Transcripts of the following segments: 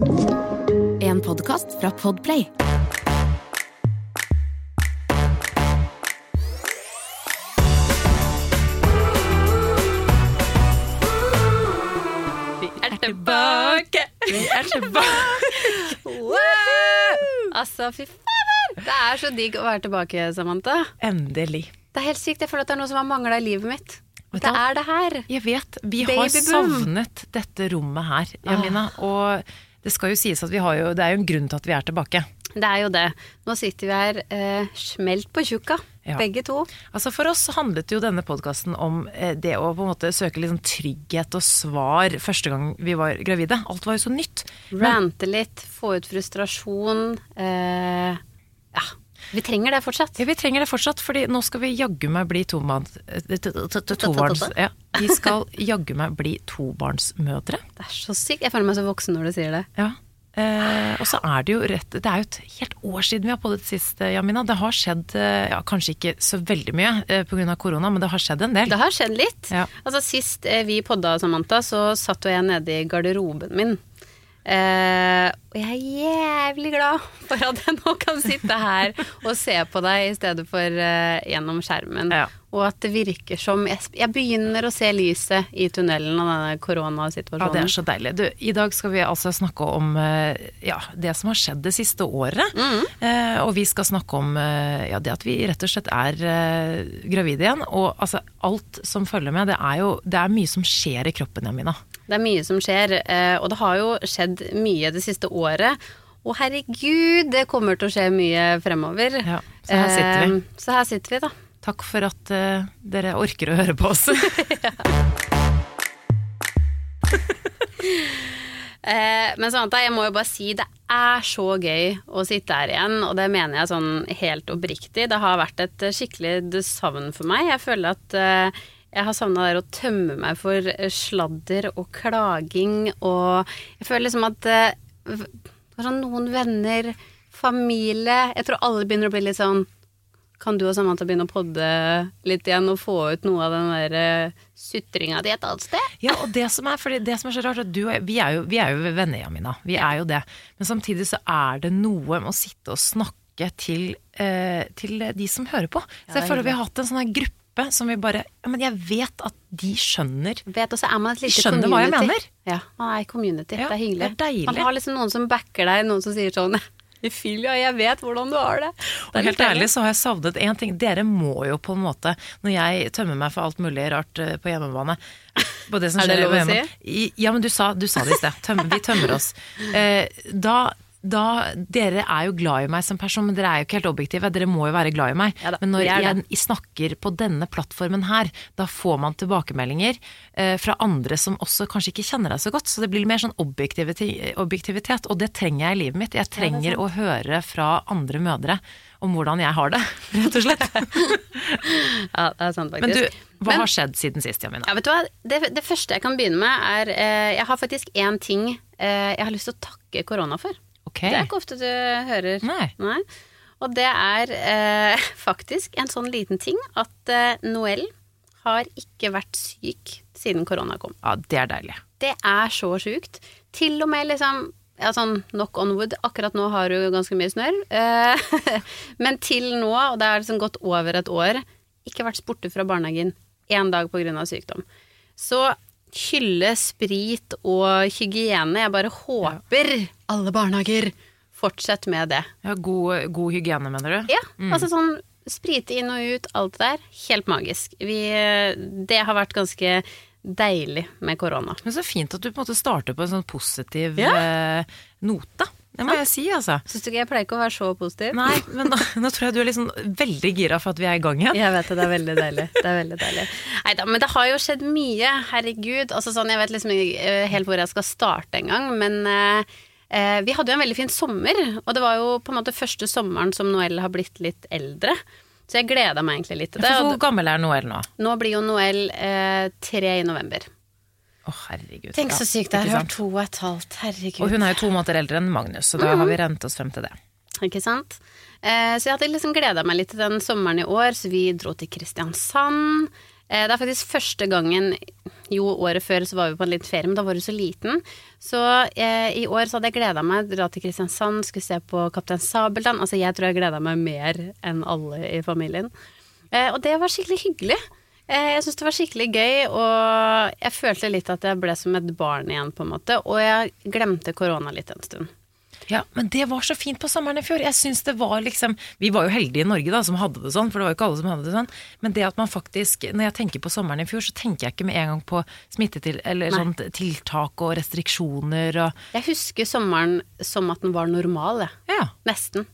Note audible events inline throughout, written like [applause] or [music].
En podkast fra Podplay. Vi er tilbake! Vi er tilbake! [laughs] Altså, fy fader! Det er så digg å være tilbake, Samantha. Endelig. Det er helt sykt. Jeg føler at det er noe som har mangla i livet mitt. Vet Det er det her. Jeg vet. Vi Baby har boom. savnet dette rommet her, Jamina. Og det skal jo sies at vi har jo Det er jo en grunn til at vi er tilbake. Det er jo det. Nå sitter vi her eh, smelt på tjukka, Ja. begge to. Altså For oss handlet jo denne podkasten om eh, det å på en måte søke sånn trygghet og svar første gang vi var gravide. Alt var jo så nytt. Rante litt, få ut frustrasjon. Eh, ja. Vi trenger det fortsatt. Ja, vi trenger det fortsatt, fordi nå skal vi jaggu meg bli eh, to- to- to- to- tobarns... Ja, vi skal jaggu meg bli tobarnsmødre. Det er så sykt. Jeg føler meg så voksen når du sier det. Ja. Eh, og så er det jo rett Det er jo et helt år siden vi har poddet sist, eh, Jamina. Det har skjedd, eh, ja, kanskje ikke så veldig mye eh, pga. korona, men det har skjedd en del. Det har skjedd litt. Ja. Altså Sist vi podda, Samantha, så satt jo jeg nede i garderoben min. Eh, og jeg er jævlig glad for at jeg nå kan sitte her og se på deg i stedet for uh, gjennom skjermen. Ja. Og at det virker som jeg, jeg begynner å se lyset i tunnelen av denne koronasituasjonen. Ja, det er så deilig. Du, I dag skal vi altså snakke om uh, ja, det som har skjedd det siste året. Eh, og vi skal snakke om ja, det at vi rett og slett er gravide igjen. Og altså, alt som følger med, det er jo det er mye som skjer i kroppen, Jamina. Det er mye som skjer, eh, og det har jo skjedd mye det siste året. Og herregud, det kommer til å skje mye fremover. Ja, så her sitter vi. Eh, Så her sitter vi, da. Takk for at eh, dere orker å høre på oss. [laughs] [laughs] Eh, men Samantha, jeg må jo bare si det er så gøy å sitte her igjen, og det mener jeg sånn helt oppriktig. Det har vært et skikkelig savn for meg. Jeg føler at jeg har savna der å tømme meg for eh, sladder og klaging, og jeg føler liksom at er sånn noen venner, familie Jeg tror alle begynner å bli litt sånn kan du og Samantha begynne å podde litt igjen og få ut noe av den der eh, sutringa di et annet sted? Ja, og det som er, fordi det som er så rart, at du og jeg, vi er jo, vi er jo venner, Jamina. Vi er jo det. Men samtidig så er det noe med å sitte og snakke til, eh, til de som hører på. Så jeg er føler vi har hatt en sånn her gruppe som vi bare Ja, men jeg vet at de skjønner. vet, og så er man et lite Skjønner hva jeg mener. Ja, man er i community. Ja, det er hyggelig. det er. Man har liksom noen som backer deg, noen som sier sånn [laughs] Filia, jeg vet hvordan du har det. det helt ærlig så har jeg savnet én ting. Dere må jo på en måte, når jeg tømmer meg for alt mulig rart eh, på hjemmebane på det som [laughs] Er det lov å hjemme- Ja, men du sa, du sa det i sted. Tøm, vi tømmer oss. Eh, da, da Dere er jo glad i meg som person, men dere er jo ikke helt objektive. Dere må jo være glad i meg. Ja men når jeg jeg snakker på denne plattformen her, da får man tilbakemeldinger eh, fra andre som også kanskje ikke kjenner deg så godt. Så det blir mer sånn objektivitet, og det trenger jeg i livet mitt. Jeg trenger å høre fra andre mødre om hvordan jeg har det, [laughs] rett og slett. [laughs] Ja, det er sant, faktisk. Men du, hva Men- har skjedd siden sist, Jamina? Ja, vet du hva? Det, det første jeg kan begynne med, er eh, Jeg har faktisk én ting eh, jeg har lyst til å takke korona for. Ok. Det er ikke ofte du hører. Nei. Og det er eh, [laughs] faktisk en sånn liten ting at eh, Noel har ikke vært syk siden korona kom. Ja, det er deilig. Det er så sjukt. Til og med liksom ja, sånn knock on wood. Akkurat nå har du ganske mye snørr. Eh, [laughs] men til nå, og det har liksom gått over et år, ikke vært borte fra barnehagen én dag pga. sykdom. Så hylle sprit og hygiene. Jeg bare håper alle barnehager Fortsett med det. Ja, god, god hygiene, mener du? Ja, altså sånn sprite inn og ut, alt det der. Helt magisk. Vi, det har vært ganske deilig med korona. Men så fint at du på en måte starter på en sånn positiv Ja. eh, note. Det må jeg si, altså. Syns du ikke jeg pleier ikke å være så positiv? Nei, men nå, nå tror jeg du er liksom veldig gira for at vi er i gang igjen. Jeg vet det, det er veldig deilig. Det er veldig deilig. Neida, men det har jo skjedd mye, herregud. Altså sånn, jeg vet liksom ikke eh, helt hvor jeg skal starte engang, men eh, eh, vi hadde jo en veldig fin sommer, og det var jo på en måte første sommeren som Noel har blitt litt eldre. Så jeg gleda meg egentlig litt til det. Hvor gammel er Noel nå? nå blir jo Noel eh, tre i november. Å, herregud. Tenk så sykt det er. sant? To og et halvt, herregud. Og hun er jo to måneder eldre enn Magnus, så da har vi rent oss frem til det. Ikke sant? Eh, så jeg hadde liksom gleda meg litt til den sommeren i år, så vi dro til Kristiansand. Eh, det er faktisk første gangen Jo, året før så var vi på en liten ferie, men da var du så liten. Så eh, i år så hadde jeg gleda meg dra til Kristiansand, skulle se på Kaptein Sabeltann. Altså jeg tror jeg gleda meg mer enn alle i familien. Eh, og det var skikkelig hyggelig. Eh, jeg syns det var skikkelig gøy, og jeg følte litt at jeg ble som et barn igjen, på en måte. Og jeg glemte korona litt en stund. Ja, men det var så fint på sommeren i fjor. Jeg synes det var liksom Vi var jo heldige i Norge da, som hadde det sånn, for det var jo ikke alle som hadde det sånn. Men det at man faktisk Når jeg tenker på sommeren i fjor, så tenker jeg ikke med en gang på smittetil... Eller Nei. sånn tiltak og restriksjoner og Jeg husker sommeren som at den var normal, jeg. Ja. Nesten.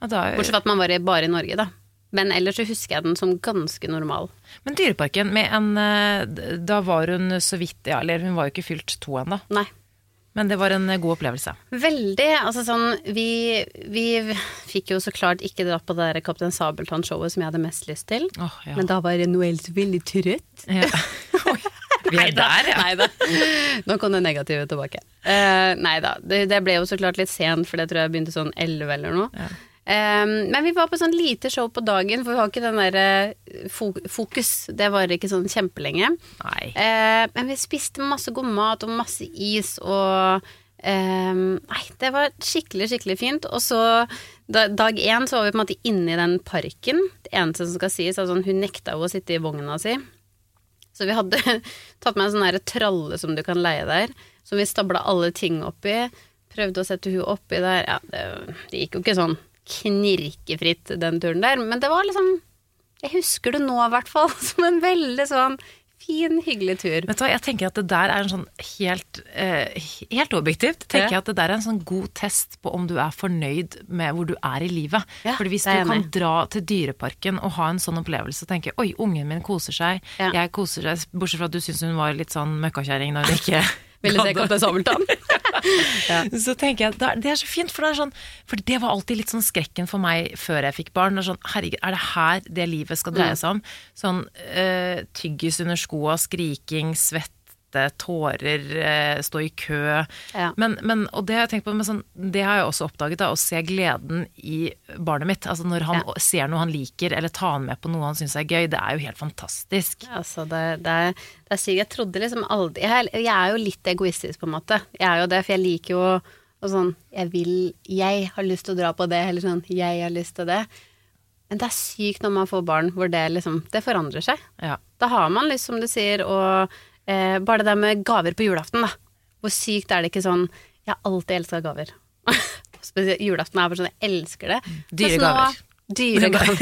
ja da, Bortsett fra at man var i, bare i Norge, da. Men ellers så husker jeg den som ganske normal. men Dyreparken med en eh, Da var hun så vidt Ja, eller hun var jo ikke fylt to ennå. Men det var en eh, god opplevelse. Veldig. Altså sånn Vi, vi fikk jo så klart ikke dratt på det der Kaptein Sabeltann-showet som jeg hadde mest lyst til. Oh, ja. Men da var Noel så veldig trøtt. ja. [laughs] Vi er der, ja. Neida. Nå kom det negative tilbake. Uh, nei da. Det, det ble jo så klart litt sent, for det tror jeg begynte sånn 11 eller noe. Ja. Eh, men vi var på sånn lite show på dagen, for vi har ikke den derre fokus. Det varer ikke sånn kjempelenge. Nei. Uh, men vi spiste masse god mat og masse is og um, Nei, det var skikkelig, skikkelig fint. Og så da, dag én så var vi på en måte inne i den parken. Det eneste som skal sies, er sånn hun nekta jo å sitte i vogna si. Så vi hadde [laughs] tatt med en sånn tralle som du kan leie der, som vi stabla alle ting oppi. Prøvde å sette hun oppi der. Ja, det, det gikk jo ikke sånn knirkefritt den turen der, men det var liksom Jeg husker det nå, i hvert fall, [laughs] som en veldig sånn fin, hyggelig tur. Vet du hva, jeg tenker at det der er en sånn helt, eh, helt objektivt, tenker Ja. jeg at det der er en sånn god test på om du er fornøyd med hvor du er i livet. Ja, Fordi hvis du kan enig dra til dyreparken og ha en sånn opplevelse og tenke oi, ungen min koser seg, Ja. jeg koser seg, bortsett fra at du syns hun var litt sånn møkkakjerring når hun ikke Ville se Kaptein Sabeltann. Så tenker jeg, Det er så fint, for det er sånn For det var alltid litt sånn skrekken for meg før jeg fikk barn. Sånn, herregud, er det her det livet skal Mm. dreie seg om? Sånn uh, tyggis under skoa, skriking, svette, tårer, eh, stå i kø. Ja. Men, men, og det har jeg tenkt på, men sånn, det har jeg også oppdaget, da, å se gleden i barnet mitt. Altså Når han Ja. ser noe han liker, eller tar han med på noe han syns er gøy. Det er jo helt fantastisk. Altså, det, det, er, det er sykt. Jeg trodde liksom aldri jeg, jeg er jo litt egoistisk, på en måte. Jeg er jo det, for jeg liker jo og sånn Jeg vil Jeg har lyst til å dra på det, eller sånn Jeg har lyst til det. Men det er sykt når man får barn, hvor det liksom Det forandrer seg. Ja. Da har man lyst, som du sier, og eh, bare det der med gaver på julaften, da. Hvor sykt er det ikke sånn Jeg har alltid elska gaver. [laughs] Spesielt julaften er bare sånn Jeg elsker det. Dyre gaver. Dyre gaver.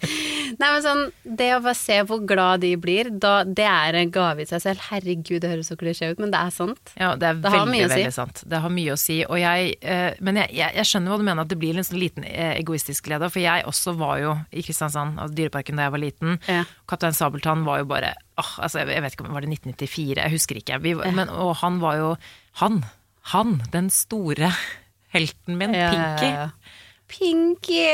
[laughs] Nei, men sånn Det å bare se hvor glad de blir, da, det er en gave i seg selv. Herregud, det høres så klisjé ut, men det er sant. Ja, det er Det veldig, veldig, si. sant. Det har mye å si. Og jeg, eh, men jeg, jeg, jeg skjønner hva du mener, at det blir en sånn liten eh, egoistisk glede. For jeg også var jo i Kristiansand, altså Dyreparken da jeg var liten. Ja. Kaptein Sabeltann var jo bare åh, altså jeg vet ikke om Var det 1994? Jeg husker ikke. Vi, var- men, og han var jo Han! Han! Den store helten min, Pinky. Pinky!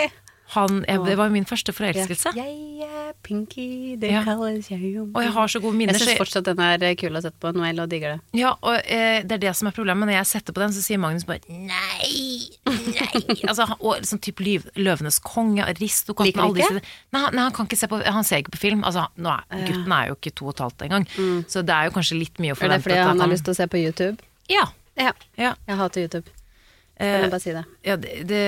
Han, jeg, det var min første forelskelse. Jeg er Pinky, det Ja. kalles jeg jo. Og jeg har så gode minner. Jeg syns fortsatt den er kul å sette på. Noel og digger det. Ja, og eh, det er det som er problemet. Når jeg setter på den, så sier Magnus bare nei, nei. [laughs] altså, han- og sånn type Løvenes konge, Aristokatten han alle disse- Nei, nei, han kan ikke se på Han ser ikke på film. Altså, er, gutten er jo ikke to og et halvt engang. Så det er jo kanskje litt mye å forvente. Er det fordi at han har lyst til å se på YouTube? Ja. Ja. ja. Jeg hater YouTube. Kan Eh, jeg bare si det. ja det, det,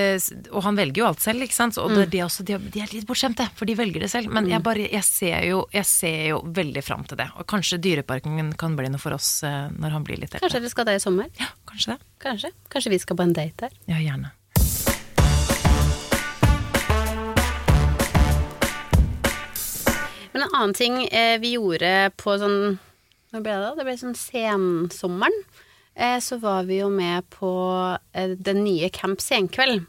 og han velger jo alt selv, ikke sant. Og Mm. det, også, de, de er litt bortskjemte, for de velger det selv. Men jeg, bare, jeg, ser jo, jeg ser jo veldig fram til det. Og kanskje Dyreparken kan bli noe for oss eh, når han blir litt eldre. Kanskje dere skal det i sommer? Ja, kanskje det. Kanskje. Kanskje vi skal på en date der? Ja, gjerne. Men en annen ting eh, vi gjorde på sånn Når ble det da? Det ble sånn sensommeren. Eh, så var vi jo med på eh, den nye Camp Senkveld.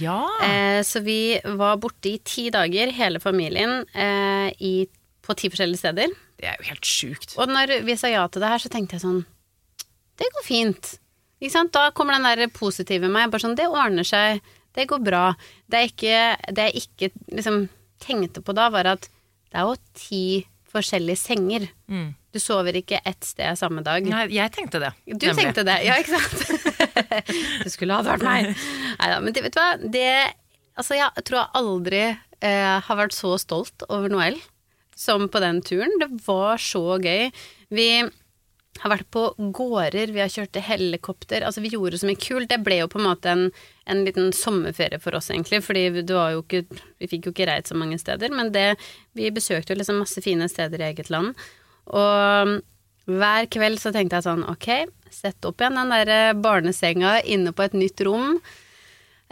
Ja! Eh, så vi var borte i ti dager, hele familien, eh, i, på ti forskjellige steder. Det er jo helt sjukt. Og når vi sa ja til det her, så tenkte jeg sånn Det går fint. Ikke sant? Da kommer den der positive meg. Bare sånn Det ordner seg. Det går bra. Det jeg ikke Det jeg ikke liksom tenkte på da, var at det er jo ti forskjellige senger. Mm. Du sover ikke ett sted samme dag. Nei, jeg tenkte det. Du tenkte det, ja, ikke sant? [laughs] det skulle ha vært meg. Neida, men vet du hva? Det, altså, jeg tror jeg aldri eh, har vært så stolt over Noel som på den turen. Det var så gøy. Vi har vært på gårder, vi har kjørt helikopter. Altså, vi gjorde så mye kult. Det ble jo på en måte en, en liten sommerferie for oss, egentlig. Fordi ikke Vi fikk jo ikke reist så mange steder, men det Vi besøkte jo liksom masse fine steder i eget land. Og hver kveld så tenkte jeg sånn, ok, sett opp igjen den der barnesenga inne på et nytt rom.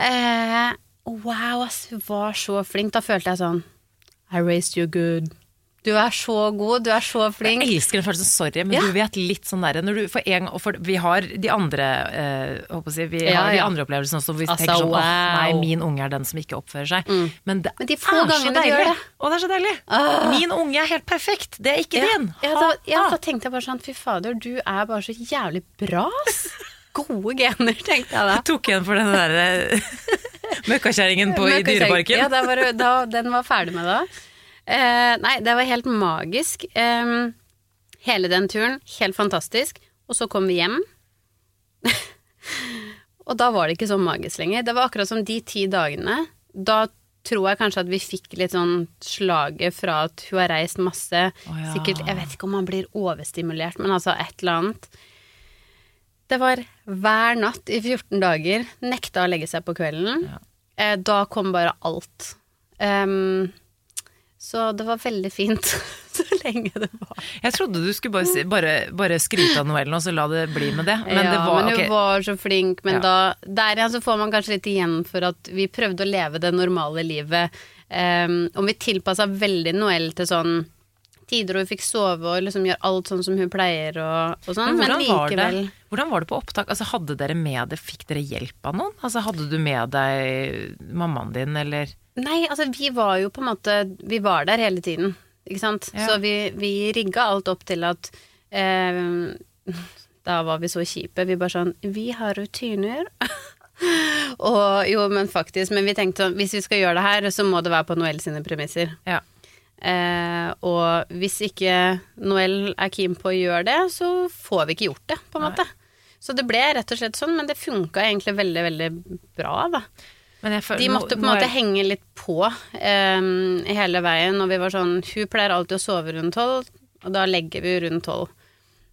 Eh, wow, ass, hun var så flink. Da følte jeg sånn I raised you good. Du er så god, du er så flink. Jeg elsker den følelsen, sorry, men Ja. du vet litt sånn derre du Vi har de andre eh, å si, Vi Ja, har de andre opplevelsene også hvor vi Altså, tenker sånn wow. nei, min unge er den som ikke oppfører seg. Men det Men de få gangene deilig. gjør det. Å, det er så deilig. Min unge er helt perfekt, det er ikke Ja, din. ja, da, ja, da tenkte jeg bare sånn, fy fader, du er bare så jævlig bra, ass. [laughs] Gode gener, tenkte jeg da. Jeg Tok igjen for den derre [laughs] møkkakjerringen på i Dyreparken. Ja, var, da, den var ferdig med da. Eh, nei, det var helt magisk. Em, hele den turen, helt fantastisk. Og så kom vi hjem. [laughs] og da var det ikke så magisk lenger. Det var akkurat som de ti dagene. Da tror jeg kanskje at vi fikk litt sånn slaget fra at hun har reist masse. Oh, ja. Sikkert, jeg vet ikke om man blir overstimulert, men altså et eller annet. Det var hver natt i 14 dager. Nekta å legge seg på kvelden. Eh, da kom bare alt. Em, så det var veldig fint [laughs] så lenge det var. Jeg trodde du skulle bare, bare, bare skryte av novellen og så la det bli med det. Men ja, det var, men hun okay. var så flink. Men Ja. da, der igjen så får man kanskje litt igjen for at vi prøvde å leve det normale livet. Um, om vi tilpassa veldig Noel til sånn tider hvor vi fikk sove og liksom gjøre alt sånn som hun pleier og, og sånn, Men men, var likevel det, hvordan var det på opptak? Altså, hadde dere med det, Fikk dere hjelp av noen? Altså, hadde du med deg mammaen din, eller Nei, altså vi var jo på en måte Vi var der hele tiden, ikke sant. Ja. Så vi, vi rigga alt opp til at eh, [laughs] Da var vi så kjipe. Vi bare sånn Vi har rutiner. [laughs] og jo, men faktisk. Men vi tenkte sånn Hvis vi skal gjøre det her, så må det være på Noel sine premisser. Ja. Eh, og hvis ikke Noel er keen på å gjøre det, så får vi ikke gjort det, på en måte. Så det ble rett og slett sånn, men det funka egentlig veldig, veldig bra, da. Men føler- De måtte på en måte henge litt på um, hele veien, og vi var sånn Hun pleier alltid å sove rundt tolv, og da legger vi rundt tolv.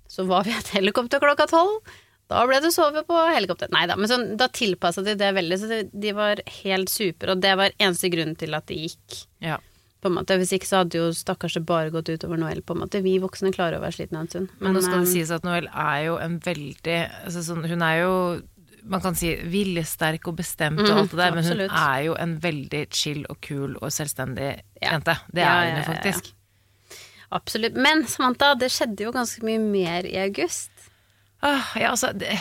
Så var vi et helikopter klokka tolv. Da ble det sove på helikopter. Nei da, men sånn, da tilpassa de det veldig, så de, de var helt supre, og det var eneste grunn til at det gikk. Ja. På en måte. Hvis ikke så hadde jo stakkars det bare gått utover Noel, på en måte. Vi voksne klarer å være slitne en stund. Men nå skal det sies at Noel er jo en veldig altså sånn, Hun er jo man kan si viljesterk og bestemt og Mhm, alt det der, men hun er jo en veldig chill og kul og selvstendig Ja. jente. Det Ja, er hun jo faktisk. Absolutt. Men Samantha, det skjedde jo ganske mye mer i august. Ah, ja, altså, det,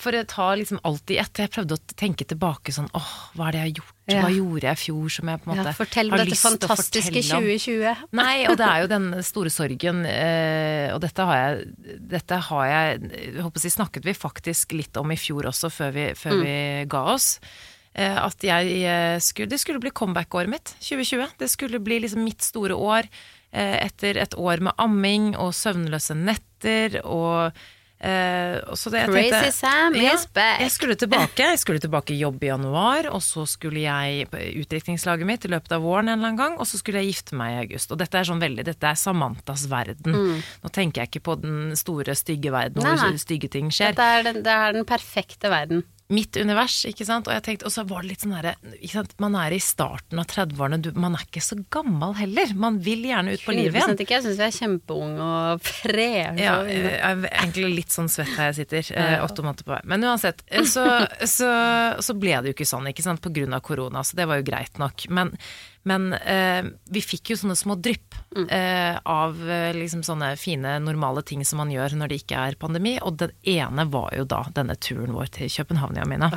for å ta liksom alt i ett. Jeg prøvde å tenke tilbake sånn åh, hva er det jeg har gjort? Ja. Hva gjorde jeg i fjor som jeg på en måte Ja, fortell om dette fantastiske fortelle om? 2020. Nei, og det er jo den [laughs] store sorgen, eh, og dette har jeg, dette har jeg, jeg håper si, snakket vi faktisk litt om i fjor også, før vi, før vi ga oss. Eh, at jeg eh, skulle, det skulle bli comeback-året mitt, 2020. Det skulle bli liksom mitt store år, eh, etter et år med amming og søvnløse netter og og så det, jeg Crazy tenkte- Sam ja, is back. Jeg skulle tilbake. Jeg skulle tilbake i jobb i januar, og så skulle jeg på utdrikningslaget mitt i løpet av våren en eller annen gang, og så skulle jeg gifte meg i august. Og dette er sånn veldig, dette er Samantas verden. Nå tenker jeg ikke på den store, stygge verden Mm. Hvor stygge ting skjer. Dette er den, det er den perfekte verden. Mitt univers, ikke sant. Og jeg tenkte, og så var det litt sånn herre? Man er i starten av 30-årene, man er ikke så gammel heller. Man vil gjerne ut på livet igjen. 100% ikke. Jeg syns vi er kjempeung og freshe. Ja, jeg er egentlig litt sånn svett her jeg sitter, eh, åtte måneder på vei. Men uansett, eh, så, [laughs] så, så ble det jo ikke sånn, ikke sant, på grunn av korona, så det var jo greit nok. Men, men eh, vi fikk jo sånne små drypp eh, av eh, liksom sånne fine, normale ting som man gjør når det ikke er pandemi, og den ene var jo da denne turen vår til København, Jamina.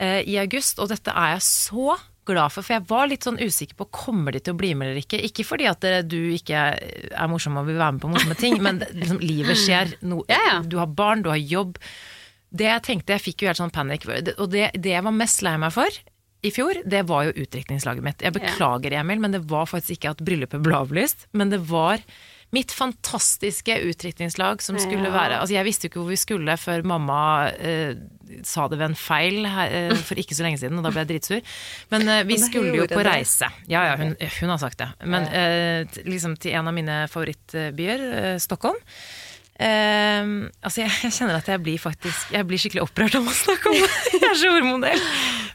Eh, I august, og dette er jeg så glad for, for jeg var litt sånn usikker på kommer de til å bli med eller ikke. Ikke fordi at eh, du ikke er morsom og vil være med på morsomme ting, men liksom, livet skjer. No. Du har barn, du har jobb. Det jeg tenkte, jeg fikk jo helt sånn panikk, og det, det jeg var mest lei meg for i fjor, det var jo utdrikningslaget mitt. Jeg beklager, Emil, men det var faktisk ikke at bryllupet ble avlyst, men det var Mitt fantastiske utdrikningslag som skulle Ja. være Altså, jeg visste jo ikke hvor vi skulle før mamma eh, sa det ved en feil eh, for ikke så lenge siden, og da ble jeg dritsur. Men eh, vi skulle jo på reise. Ja, ja, hun, hun har sagt det. Men eh, liksom til en av mine favorittbyer, eh, Stockholm. Uh, altså jeg, jeg kjenner at jeg blir faktisk Jeg blir skikkelig opprørt av å snakke om det. Jeg er så hormonell.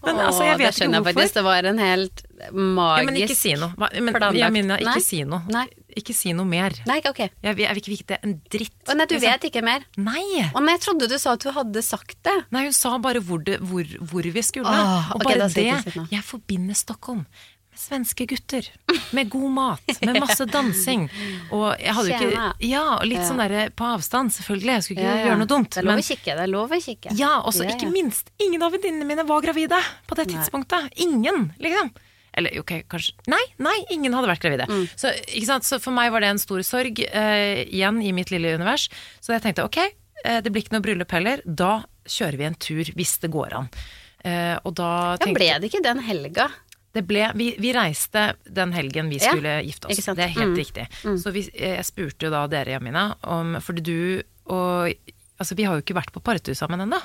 Men altså, jeg vet det ikke hvorfor. faktisk. Det var en helt magisk Ja, men ikke si noe. Hva- Men, planlagt. jeg mener, ikke Nei. si noe. Nei. Ikke si noe mer. Nei, ok. Jeg, jeg vil ikke vite en dritt. Å nei, du liksom. vet ikke mer? Nei! Å nei, jeg trodde du sa at du hadde sagt det. Nei, hun sa bare hvor, det, hvor, hvor vi skulle. Åh, og bare okay, det. si. Jeg forbinder Stockholm svenske gutter. Med god mat. Med masse [laughs] dansing. Og jeg hadde jo ikke Ja, litt sånn derre på avstand, selvfølgelig. Jeg skulle ikke Ja, ja. gjøre noe dumt. Det er lov å kikke. Det er lov å kikke. ja, og så Ja, ikke minst, ingen av venninnene mine var gravide på det tidspunktet. Ingen, liksom. Eller ok, kanskje Nei, nei, ingen hadde vært gravide. Mm. Så, så for meg var det en stor sorg uh, igjen i mitt lille univers. Så jeg tenkte ok, uh, det blir ikke noe bryllup heller. Da kjører vi en tur, hvis det går an. Uh, og da Ja, ble det ikke den helga? Det ble, vi, vi reiste den helgen vi Ja, skulle gifte oss. Det er helt Mm. riktig. Så vi, jeg spurte jo da dere, Jamina, om Fordi du og Altså, vi har jo ikke vært på partur sammen ennå.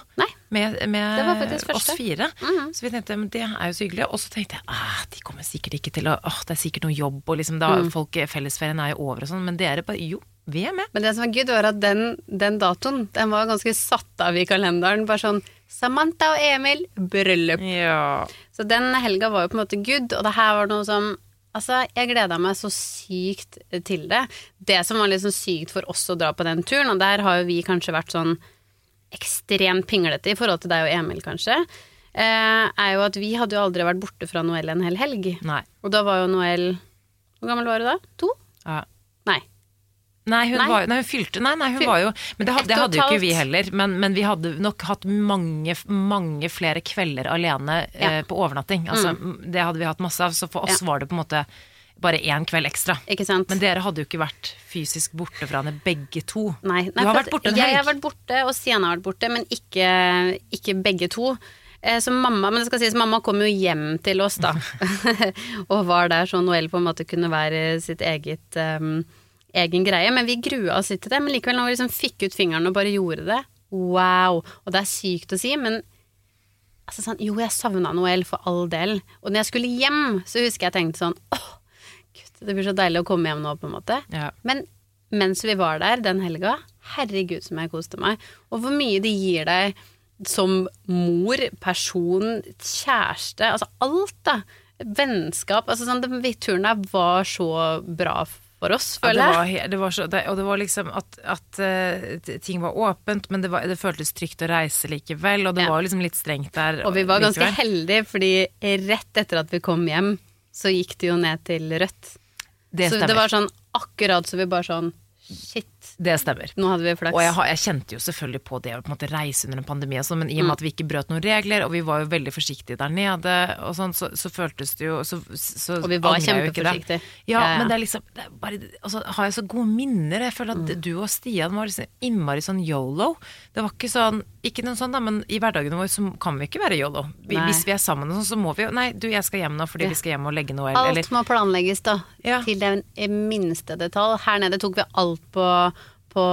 Med, med Det var faktisk oss fire. Så vi tenkte men det er jo så hyggelig. Og så tenkte jeg ah, de kommer sikkert ikke til å Åh, det er sikkert noe jobb, og liksom da folk Fellesferien er jo over og sånn. Men dere bare Jo, vi er med. Men det som er good, var at den, den datoen den var ganske satt av i kalenderen. Bare sånn Samantha og Emil, bryllup. Ja. Så den helga var jo på en måte good, og det her var noe som Altså, jeg gleda meg så sykt til det. Det som var litt sånn sykt for oss å dra på den turen, og der har jo vi kanskje vært sånn ekstremt pinglete i forhold til deg og Emil, kanskje, eh, er jo at vi hadde jo aldri vært borte fra Noel en hel helg. Nei. Og da var jo Noel Hvor gammel var du da? To? Ja. Nei. Hun, Nei. Var, nei, hun fylte Nei, nei hun Fyl- var jo Men det, det hadde jo ikke vi heller. Men, men vi hadde nok hatt mange, mange flere kvelder alene eh, Ja. Mm. på overnatting. Altså, Det hadde vi hatt masse av. Så for oss Ja. var det på en måte bare én kveld ekstra. Ikke sant? Men dere hadde jo ikke vært fysisk borte fra henne begge to. Nei, nei, du har vært borte en Jeg har vært borte, og Sian har vært borte, men ikke, ikke begge to. Eh, Så mamma, men det skal sies, mamma kom jo hjem til oss da, [laughs] [laughs] og var der så Noel på en måte kunne være sitt eget em, egen greie. Men vi grua oss litt til det. Men likevel, når vi liksom fikk ut fingeren og bare gjorde det, wow! Og det er sykt å si, men altså sånn, jo, jeg savna Noel for all del. Og når jeg skulle hjem, så husker jeg tenkte sånn, åh, gud, det blir så deilig å komme hjem nå, på en måte. Ja. Men mens vi var der den helga, herregud som jeg koste meg. Og hvor mye det gir deg som mor, person, kjæreste, altså alt da. Vennskap. Altså sånn, den turen der var så bra for oss, føler jeg. Ja, det var så, det, og det var liksom at, at uh, ting var åpent, men det, var, det føltes trygt å reise likevel. Og det Ja. var liksom litt strengt der. Og vi var ganske heldige, fordi rett etter at vi kom hjem, så gikk det jo ned til rødt. Det så det var sånn akkurat så vi bare sånn Shit, Det stemmer. nå hadde vi flaks. Og jeg, har, jeg kjente jo selvfølgelig på det å på en måte reise under en pandemi, og sånn, men i og med at vi ikke brøt noen regler, og vi var jo veldig forsiktige der nede, og sånn, så, så føltes det jo så, så Og vi var det. kjempeforsiktige. Ja, Ja, ja. men det er liksom det er bare, altså, Har jeg så gode minner? Jeg føler at Mm. du og Stian var liksom innmari sånn yolo. Det var ikke sånn Ikke noe sånn, da, men i hverdagen vår så kan vi ikke være yolo. Vi, hvis vi er sammen, og sånn, så må vi jo Nei, du, jeg skal hjem nå fordi Ja. vi skal hjem og legge noe, Alt må planlegges, da. Til den minste detalj. Her nede tok vi alt på, på,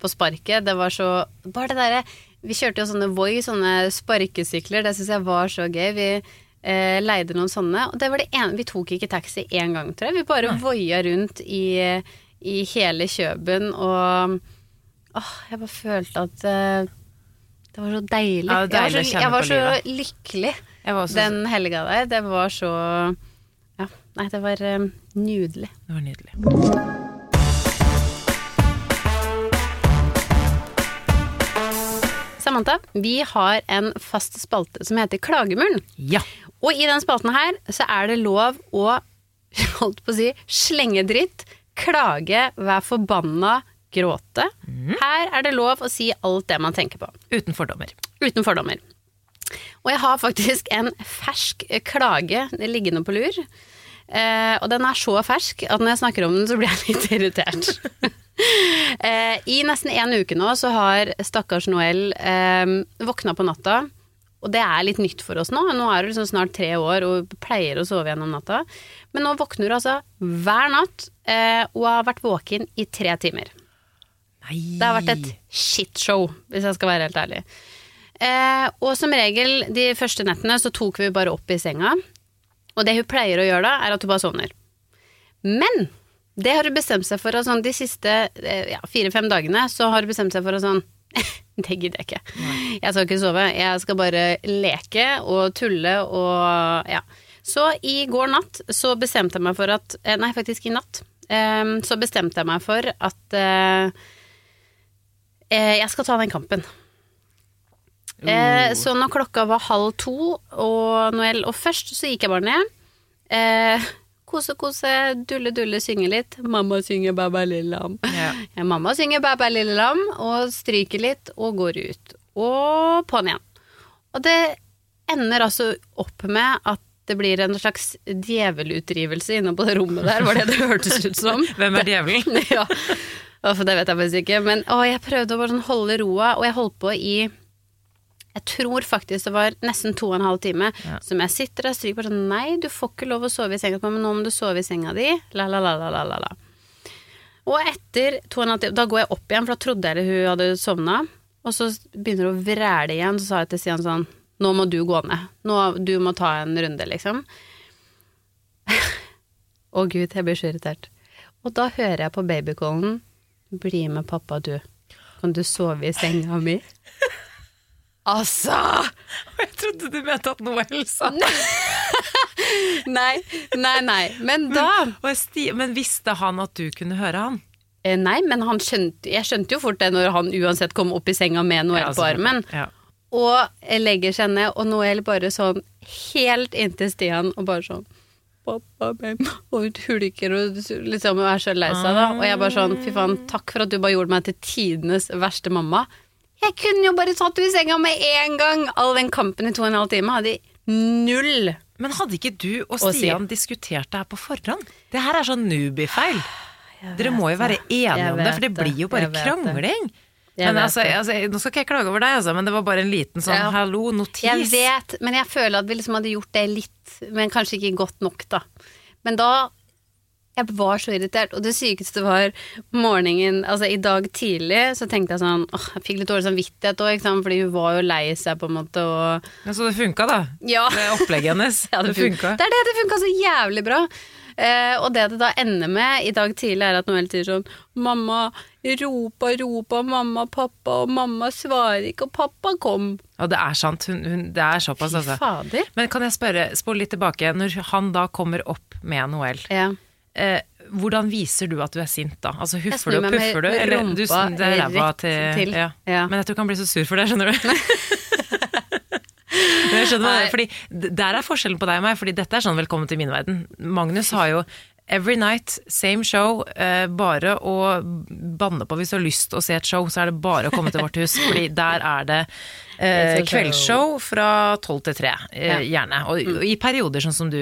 på sparket. Det var så Bare det derre Vi kjørte jo sånne Voi, sånne sparkesykler. Det syns jeg var så gøy. Vi eh, leide noen sånne. Og det var det ene Vi tok ikke taxi én gang, tror jeg. Vi bare voia rundt i, i hele Kjøben og Åh, jeg bare følte at eh, det var så deilig. Ja, deilig jeg var så, jeg var så lykkelig Jeg var den helga der. Det var så Ja, nei, det var um, nydelig. Det var nydelig. Samantha, vi har en fast spalte som heter Klagemuren. Ja. Og i den spalten her så er det lov å holdt på å si slenge dritt, klage, være forbanna, gråte. Her er det lov å si alt det man tenker på. Uten fordommer. Uten fordommer. Og jeg har faktisk en fersk klage liggende på lur. Eh, og den er så fersk at når jeg snakker om den, så blir jeg litt irritert. [laughs] [laughs] eh, I nesten en uke nå så har stakkars Noel eh, våkna på natta Og det er litt nytt for oss nå. Nå er hun liksom snart tre år og pleier å sove gjennom natta. Men nå våkner hun altså hver natt eh, og har vært våken i tre timer. Nei. Det har vært et shitshow, hvis jeg skal være helt ærlig. Eh, og som regel de første nettene så tok vi bare opp i senga. Og det hun pleier å gjøre da, er at hun bare sovner. Men det har hun bestemt seg for sånn de siste eh, ja, fire-fem dagene, så har hun bestemt seg for å sånn [laughs] Det gidder jeg ikke. Jeg skal ikke sove. Jeg skal bare leke og tulle og ja. Så i går natt så bestemte jeg meg for at eh, Nei, faktisk i natt. Um, Så bestemte jeg meg for at eh, jeg skal ta den kampen. Eh, så når klokka var halv to, og, Noel, og først så gikk jeg bare ned. Kose, kose, dulle, dulle, synge litt. Mamma synger Baba lille lam. Ja. Ja, mamma synger Baba lille lam, og stryker litt, og går ut. Og på'n igjen. Og det ender altså opp med at det blir en slags djevelutdrivelse inne på det rommet der, var det det hørtes ut som. [laughs] Hvem er djevelen? [laughs] ja. Det vet jeg faktisk ikke. Men å, jeg prøvde å sånn holde roa, og jeg holdt på i jeg tror faktisk det var nesten to og en halv time Ja. som jeg sitter der og stryker på sånn Nei, du får ikke lov å sove i senga, men nå må du sove i senga di. La, la, la, la, la, la. Og etter to og en halv time Da går jeg opp igjen, for da trodde jeg hun hadde sovna. Og så begynner hun å vræle igjen, så sa jeg til Stian sånn Nå må du gå ned. Nå, du må ta en runde, liksom. [laughs] Å gud, jeg blir så irritert. Og da hører jeg på babycallen Bli med pappa, du. Kan du sove i senga mi? [laughs] altså! [laughs] Jeg trodde du mente at Noel sa Nei, [laughs] nei, nei. Men da men, Men visste han at du kunne høre han? eh, Nei, men han skjønte Jeg skjønte jo fort det når han uansett kom opp i senga med Noel Ja, på armen. Ja. Og legger seg ned, og Noel bare sånn helt inntil Stian og bare sånn Pappa, mamma Og hun hulker og liksom er så lei seg, da. Og jeg bare sånn Fy faen, takk for at du bare gjorde meg til tidenes verste mamma. Jeg kunne jo bare tatt henne i senga med en gang! All den kampen i to og en halv time hadde null Men hadde ikke du og Stian si. Diskutert det her på forhånd? Det her er sånn newbie-feil. Dere må jo være enige om det, for det blir jo bare krangling. Men altså, altså, nå skal ikke jeg klage over deg, altså, men det var bare en liten sånn Ja. hallo, notis. Jeg vet, men jeg føler at vi liksom hadde gjort det litt, men kanskje ikke godt nok, da. Men da Jeg var så irritert, og det sykeste var morgenen Altså, i dag tidlig så tenkte jeg sånn åh, Jeg fikk litt dårlig samvittighet òg, fordi hun var jo lei seg, på en måte, og Ja, så det funka, da. Ja. Det opplegget hennes. [laughs] Ja, det funka. Det er det, det funka så jævlig bra. Eh, og det det da ender med i dag tidlig, er at Noel sier sånn Mamma ropa, ropa, mamma, pappa, og mamma svarer ikke, og pappa kom. Og det er sant. Hun, hun, det er såpass, altså. Fader. Men kan jeg spørre, spole litt tilbake. Når han da kommer opp med Noel, Ja. Eh, hvordan viser du at du er sint da? Altså Huffer du og puffer du? Eller du det ræva til, til. Ja. Ja. Men jeg tror ikke han blir så sur for det, skjønner du. [laughs] Jeg skjønner er, fordi Der er forskjellen på deg og meg, fordi dette er sånn velkommen til min verden. Magnus har jo Every night, same show. Eh, bare å banne på hvis du har lyst å se et show, så er det bare å komme til vårt hus. fordi der er det eh, kveldsshow fra tolv til tre, eh, gjerne. Og, og i perioder, sånn som du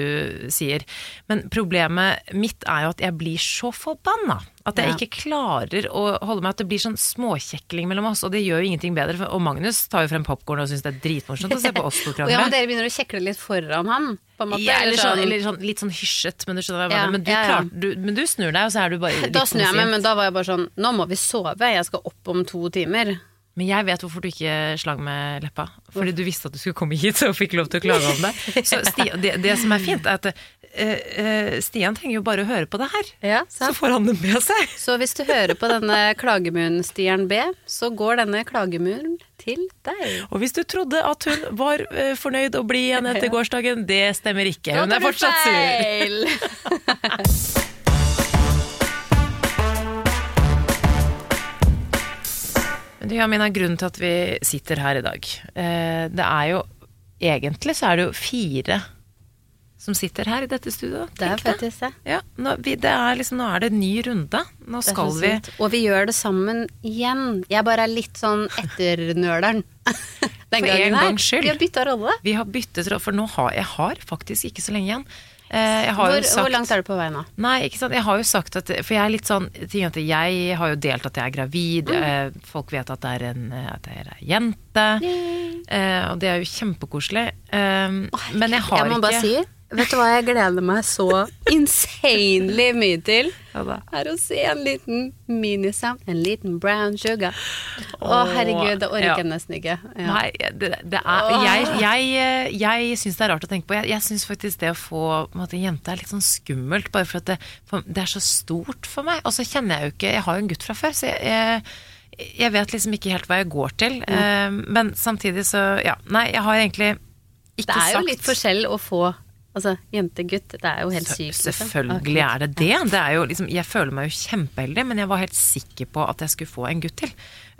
sier. Men problemet mitt er jo at jeg blir så forbanna. At jeg ikke klarer å holde meg At det blir sånn småkjekling mellom oss, og det gjør jo ingenting bedre. for- Og Magnus tar jo frem popkorn og syns det er dritmorsomt å se på oss to Og ja, men dere begynner å kjekle litt foran han, på en måte? Ja, eller, sånn, sånn- eller sånn, litt sånn hysjet, men du skjønner hva jeg mener. Men, du ja, ja. klarte- du, men du snur deg, og så er du bare litt Da snur jeg meg, men da var jeg bare sånn Nå må vi sove, jeg skal opp om to timer. Men jeg vet hvorfor du ikke slang med leppa. Fordi du visste at du skulle komme hit og fikk lov til å klage om det. Så [laughs] Stian, det, det som er fint, er at uh, Stian trenger jo bare å høre på det her. Ja, Så får han det med seg. Så hvis du hører på denne klagemuren-Stian B, så går denne klagemuren til deg. Og hvis du trodde at hun var uh, fornøyd og blid igjen etter gårsdagen, det stemmer ikke. Hun er fortsatt sur. [laughs] du, Jamina, grunnen til at vi sitter her i dag, eh, det er jo Egentlig så er det jo fire som sitter her i dette studioet. Det er faktisk det. Ja, nå, vi, det er liksom, nå er det en ny runde. Nå er skal vi. Og vi gjør det sammen igjen. Jeg bare er litt sånn etternøleren. [laughs] Den For en her. gangs skyld. Vi har bytta rolle. Vi har byttet råd, for nå har jeg har faktisk ikke så lenge igjen. Eh, Hvor, sagt, hvor langt er du på vei nå? Nei, ikke sant. Jeg har jo sagt at For jeg er litt sånn Jeg har jo delt at jeg er gravid. Mm. eh, Folk vet at, det er en, eh, at jeg er ei jente. Mm. Og det er jo kjempekoselig. Men jeg har ikke Jeg må ikke bare si, vet du hva jeg gleder meg så insanely mye til? Er å se en liten minisam, en liten brown sugar. Å, herregud, det orker ja. nesten ikke. Ja. Nei, det, det er Jeg, jeg, eh, jeg syns det er rart å tenke på. Jeg, jeg syns faktisk det å få en måte, jente er litt sånn skummelt, bare for at det, for det er så stort for meg. Og så kjenner jeg jo ikke Jeg har jo en gutt fra før, så jeg, jeg, jeg vet liksom ikke helt hva jeg går til. Mm. men samtidig så Ja, nei, jeg har egentlig ikke Det er jo sagt litt forskjell å få altså, jente-gutt. Det er jo helt sykt. liksom. Selvfølgelig er det det. det er jo liksom, jeg føler meg jo kjempeheldig, men jeg var helt sikker på at jeg skulle få en gutt til.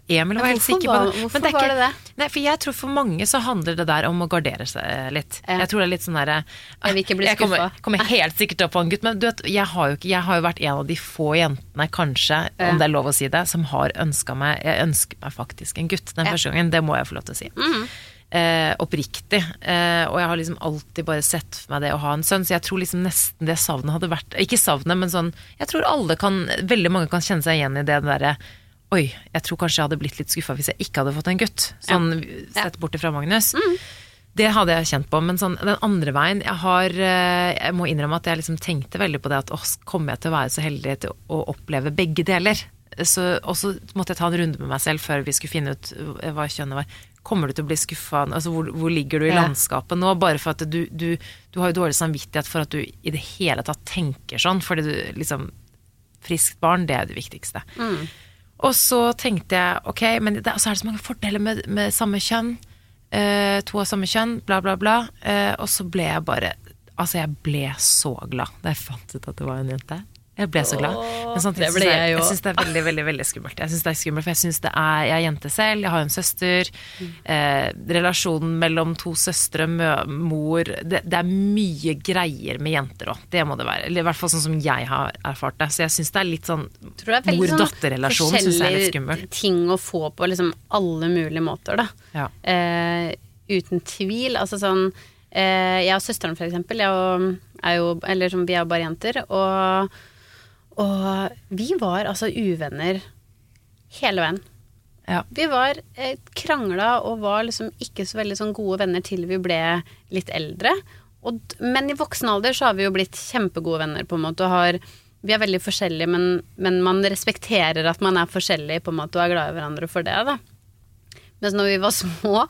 Emil var helt sikker på det. hvorfor Men var ikke- det det? Nei, for jeg tror for mange så handler det der om å gardere seg litt. Ja. Jeg tror det er litt sånn derre Jeg vil ikke bli Jeg kommer, kommer helt sikkert til å få en gutt, men du vet, jeg har, jo jeg har jo vært en av de få jentene, kanskje, Ja. om det er lov å si det, som har ønska meg Jeg ønsker meg faktisk en gutt den Ja. første gangen. Det må jeg få lov til å si. Eh, oppriktig. Eh, og jeg har liksom alltid bare sett for meg det å ha en sønn, så jeg tror liksom nesten det savnet hadde vært Ikke savnet, men sånn Jeg tror alle kan Veldig mange kan kjenne seg igjen i det derre Oi, jeg tror kanskje jeg hadde blitt litt skuffa hvis jeg ikke hadde fått en gutt. Sånn sett bort ifra Magnus. Det hadde jeg kjent på, men sånn, den andre veien Jeg har eh, Jeg må innrømme at jeg liksom tenkte veldig på det at åh, kommer jeg til å være så heldig til å oppleve begge deler? Så, og så måtte jeg ta en runde med meg selv før vi skulle finne ut hva kjønnet var. Kommer du til å bli skuffa? Altså, hvor, hvor ligger du i landskapet nå? Bare for at du, du, du har jo dårlig samvittighet for at du i det hele tatt tenker sånn. Fordi du liksom Friskt barn, det er det viktigste. Og så tenkte jeg ok, men det, altså er det så mange fordeler med, med samme kjønn. eh, to av samme kjønn, bla, bla, bla. Eh, og så ble jeg bare Altså, jeg ble så glad da jeg fant ut at det var en jente. Jeg ble så glad. Men samtidig synes jeg, jeg syns det er veldig veldig, veldig skummelt. Jeg synes det er skummelt, For jeg synes det er Jeg er jente selv, jeg har en søster. Eh, relasjonen mellom to søstre, mor det, det er mye greier med jenter òg. Det må det være. Eller i hvert fall sånn som jeg har erfart det. Så jeg syns det er litt sånn er veldig sånn mor-datter-relasjon syns jeg er litt skummel. ting å få på liksom alle mulige måter, da. Ja. Eh, uten tvil. Altså sånn eh, Jeg og søsteren, for eksempel, jeg og, er jo Eller vi er jo bare jenter. Og, og vi var altså uvenner hele veien. Ja. Vi var eh, krangla og var liksom ikke så veldig sånn gode venner til vi ble litt eldre. Og, men i voksen alder så har vi jo blitt kjempegode venner, på en måte. Og har, vi er veldig forskjellige, men, men man respekterer at man er forskjellig på en måte, og er glad i hverandre for det. da. Mens når vi var små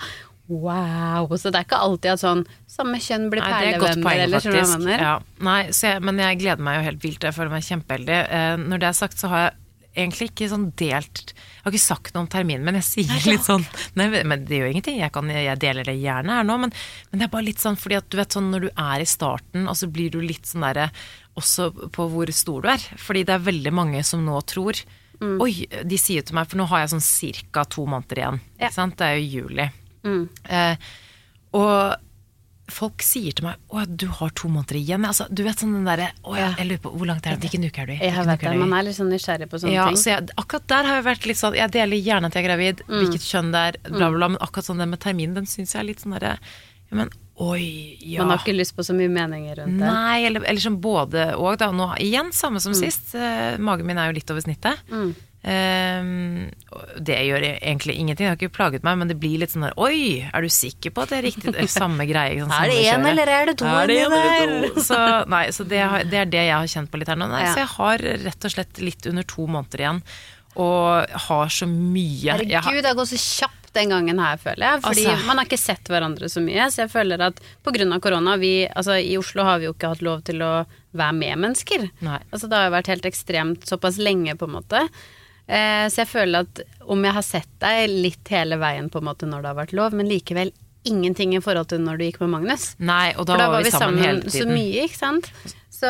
Wow! Så det er ikke alltid at sånn samme kjønn blir er perlevenner, eller skjønner. Ja. Nei, så jeg, men jeg gleder meg jo helt vilt. Jeg føler meg kjempeheldig. Eh, når det er sagt, så har jeg egentlig ikke sånn delt Jeg har ikke sagt noe om terminen, men jeg sier litt sånn Nei, men det gjør ingenting. Jeg, kan, jeg deler det gjerne her nå, men, men det er bare litt sånn fordi at du vet sånn når du er i starten, og så blir du litt sånn derre også på hvor stor du er. Fordi det er veldig mange som nå tror Mm. Oi, de sier til meg, for nå har jeg sånn cirka to måneder igjen. Ja. Det er jo juli. Mm. Eh, og folk sier til meg Å, du har to måneder igjen. Altså, du vet sånn den derre Å Ja. jeg lurer på hvor langt er det? Hvilken uke er du i? Jeg vet det? Man er litt sånn nysgjerrig på sånne ja, ting. så jeg, akkurat der har jeg vært litt sånn Jeg deler gjerne at jeg er gravid, Mm. hvilket kjønn det er, bla, bla, bla, men akkurat sånn det med terminen, den syns jeg er litt sånn derre Men oi, ja. Man har ikke lyst på så mye meninger rundt det. Nei, eller, eller som både og, da. Nå igjen, samme som sist. Eh, magen min er jo litt over snittet. Mm. Og det gjør egentlig ingenting, det har ikke plaget meg, men det blir litt sånn der Oi, er du sikker på at det er riktig? Det er samme greie. Sånn, Er det én en, eller er det to Er det inni der? Så, nei, så det, har, det er det jeg har kjent på litt her nå. Nei, Ja. Så jeg har rett og slett litt under to måneder igjen, og har så mye jeg har, Herregud, det har gått så kjapt den gangen her, føler jeg. Fordi Altså- man har ikke sett hverandre så mye. Så jeg føler at pga. korona vi, altså, I Oslo har vi jo ikke hatt lov til å være med mennesker. Nei. Altså, det har jo vært helt ekstremt såpass lenge, på en måte. Eh, så jeg føler at om jeg har sett deg litt hele veien på en måte når det har vært lov, men likevel ingenting i forhold til når du gikk med Magnus. Nei, og da, da var vi sammen, hele så tiden. mye, ikke sant. Så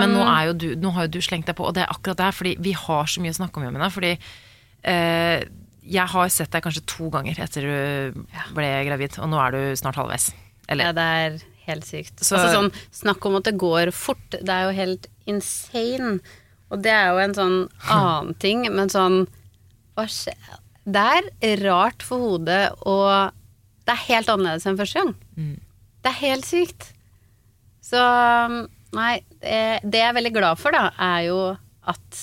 Men nå, er jo du, nå har jo du slengt deg på, og det er akkurat det her, fordi vi har så mye å snakke om, Jemina. Fordi eh, jeg har sett deg kanskje to ganger etter du ble gravid, og nå er du snart halvveis. Eller Ja, det er helt sykt. Så- altså sånn, snakk om at det går fort. Det er jo helt insane. Og det er jo en sånn annen [laughs] ting, men sånn hva skjer? Det er rart for hodet, og det er helt annerledes enn første gang. Mm. Det er helt sykt. Så Nei, det, det jeg er veldig glad for, da, er jo at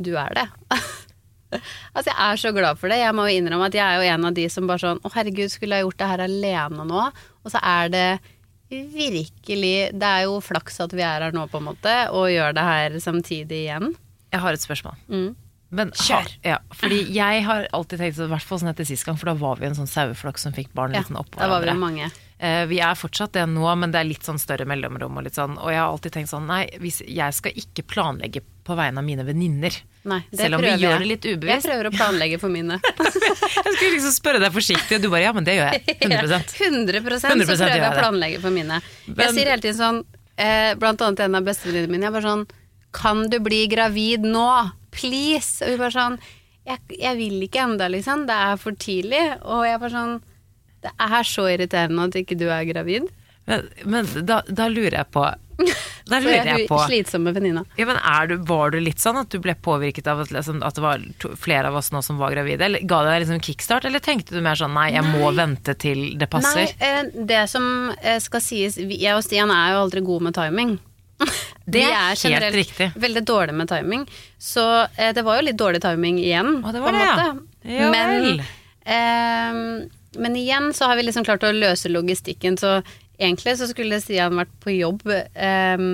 du er det. [laughs] altså, jeg er så glad for det. Jeg må jo innrømme at jeg er jo en av de som bare sånn Å, herregud, skulle jeg gjort det her alene nå? Og så er det virkelig Det er jo flaks at vi er her nå, på en måte, og gjør det her samtidig igjen. Jeg har et spørsmål. Mm. Men, Kjør. Ha, ja, fordi jeg har alltid tenkt, i hvert fall sånn etter sist gang, for da var vi en sånn saueflokk som fikk barn Ja, litt sånn oppå hverandre. var vi mange. Eh, vi er fortsatt det nå, men det er litt sånn større mellomrom. Og, litt sånn, og jeg har alltid tenkt sånn Nei, hvis, jeg skal ikke planlegge på vegne av mine venninner. Selv om vi prøver gjør jeg. det litt ubevisst. Jeg prøver å planlegge for mine. [laughs] Jeg skulle liksom spørre deg forsiktig, og du bare ja, men det gjør jeg. [laughs] 100 100 så 100% prøver jeg å planlegge for mine. Jeg sier hele tiden sånn, eh, blant annet en av bestevenninnene mine, jeg bare sånn Kan du bli gravid nå? Please! Og hun bare sånn jeg, jeg vil ikke ennå, liksom. Det er for tidlig. Og jeg bare sånn Det er så irriterende at ikke du er gravid. Men, men da, da lurer jeg på [laughs] Da lurer jeg jeg på slitsomme venninna. ja, men er du, Var du litt sånn at du ble påvirket av at, liksom, at det var to, flere av oss nå som var gravide? Eller Ga det deg liksom kickstart, eller tenkte du mer sånn nei, jeg må vente til det passer? Nei, eh, det som eh, skal sies Jeg og Stian er jo aldri gode med timing. [laughs] Det er helt generelt riktig. Veldig dårlig med timing. Så eh, det var jo litt dårlig timing igjen. Å, det på var en det, måte. Ja men, eh, men igjen så har vi liksom klart å løse logistikken, så egentlig så skulle Stian vært på jobb eh,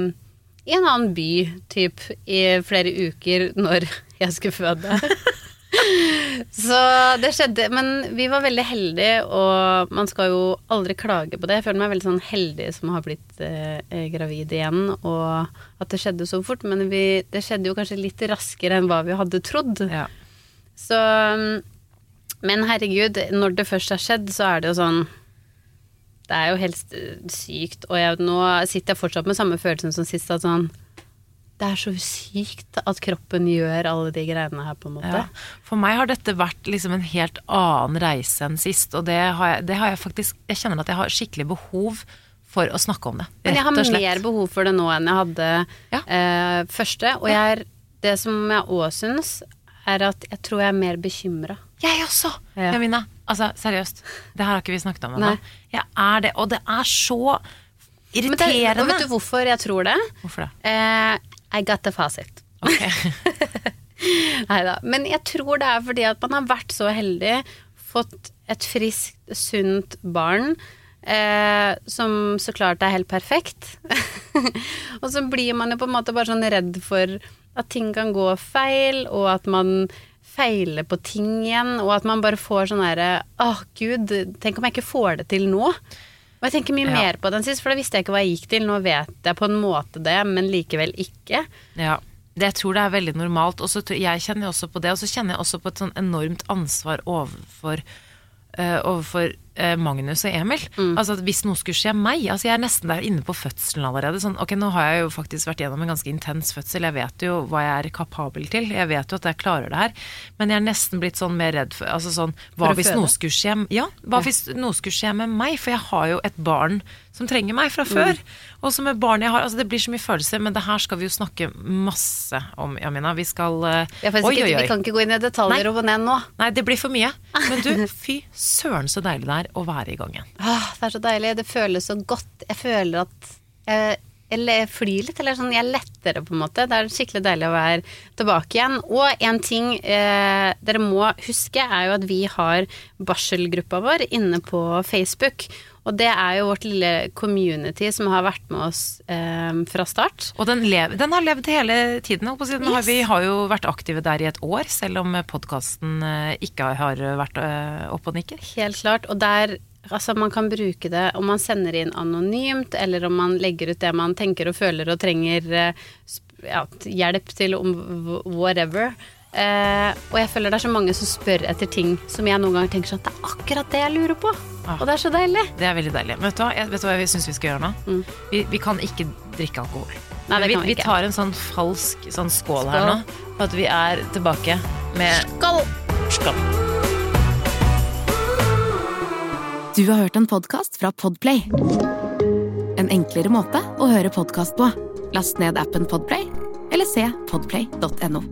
i en annen by, typ i flere uker når [laughs] jeg skulle føde. Så det skjedde, men vi var veldig heldige, og man skal jo aldri klage på det. Jeg føler meg veldig sånn heldig som har blitt eh, gravid igjen, og at det skjedde så fort. Men vi, det skjedde jo kanskje litt raskere enn hva vi hadde trodd. Ja. Så mm, Men herregud, når det først har skjedd, så er det jo sånn Det er jo helst eh, sykt, og jeg, nå sitter jeg fortsatt med samme følelsen som sist, at sånn det er så sykt at kroppen gjør alle de greiene her, på en måte. Ja. For meg har dette vært liksom en helt annen reise enn sist, og det har jeg, det har jeg faktisk Jeg kjenner at jeg har skikkelig behov for å snakke om det. Men jeg har rett og slett. mer behov for det nå enn jeg hadde Ja. eh, første. Og jeg det som jeg òg syns, er at jeg tror jeg er mer bekymra. Jeg også! Ja. Jamina. Altså, seriøst. Det her har ikke vi snakket om ennå. Jeg er det, og det er så Men det, irriterende. vet du hvorfor jeg tror det? Hvorfor det? Eh, I got the fasit. Okay. [laughs] Nei da. Men jeg tror det er fordi at man har vært så heldig, fått et friskt, sunt barn. Eh, som så klart er helt perfekt. [laughs] og så blir man jo på en måte bare sånn redd for at ting kan gå feil, og at man feiler på ting igjen, og at man bare får sånn derre Åh, gud, tenk om jeg ikke får det til nå? Og jeg tenker mye Ja. mer på den sist, for da visste jeg ikke hva jeg gikk til. Nå vet jeg på en måte det, men likevel ikke. Ja. Det, jeg tror det er veldig normalt. Og så tror- jeg kjenner også på det, og så kjenner jeg også på et sånn enormt ansvar overfor, eh, overfor uh, Magnus og Emil. Mm. Altså Hvis noe skulle skje meg altså Jeg er nesten der inne på fødselen allerede. Sånn, ok, Nå har jeg jo faktisk vært gjennom en ganske intens fødsel. Jeg vet jo hva jeg er kapabel til. Jeg vet jo at jeg klarer det her. Men jeg er nesten blitt sånn mer redd for altså sånn, Hva For hvis føde? noe skulle skje Ja, hva hvis noe skulle skje med meg? For jeg har jo et barn som trenger meg fra før. Og som med barn jeg har altså Det blir så mye følelser, men det her skal vi jo snakke masse om, Jamina. Vi skal faktisk Oi, oi, oi. Vi kan ikke gå inn i detaljer og ned nå. Nei, det blir for mye. Men du, [laughs] fy søren så deilig det er å være i gang igjen. Ah, det er så deilig. Det føles så godt. Jeg føler at jeg, jeg flyr litt, eller sånn. Jeg letter det på en måte. Det er skikkelig deilig å være tilbake igjen. Og en ting eh, dere må huske, er jo at vi har barselgruppa vår inne på Facebook. Og det er jo vårt lille community som har vært med oss eh, fra start. Og den, lev, den har levd hele tiden. siden. har, Yes. vi har jo vært aktive der i et år, selv om podkasten ikke har vært opp oppe og nikker. Helt klart. Og der Altså, man kan bruke det om man sender inn anonymt, eller om man legger ut det man tenker og føler og trenger eh, ja, hjelp til om whatever. Eh, og jeg føler det er så mange som spør etter ting som jeg noen ganger tenker sånn Det er akkurat det jeg lurer på! Ah. Og det er så deilig. Det er veldig deilig. Men vet du hva, jeg, vet du hva jeg syns vi skal gjøre nå? Vi, vi kan ikke drikke alkohol. Mm. Nei, det vi, kan vi vi ikke. tar en sånn falsk sånn skål, her nå, for at vi er tilbake med Skål! skål. Du har hørt en podkast fra Podplay. En enklere måte å høre podkast på. Last ned appen Podplay, eller se podplay.no.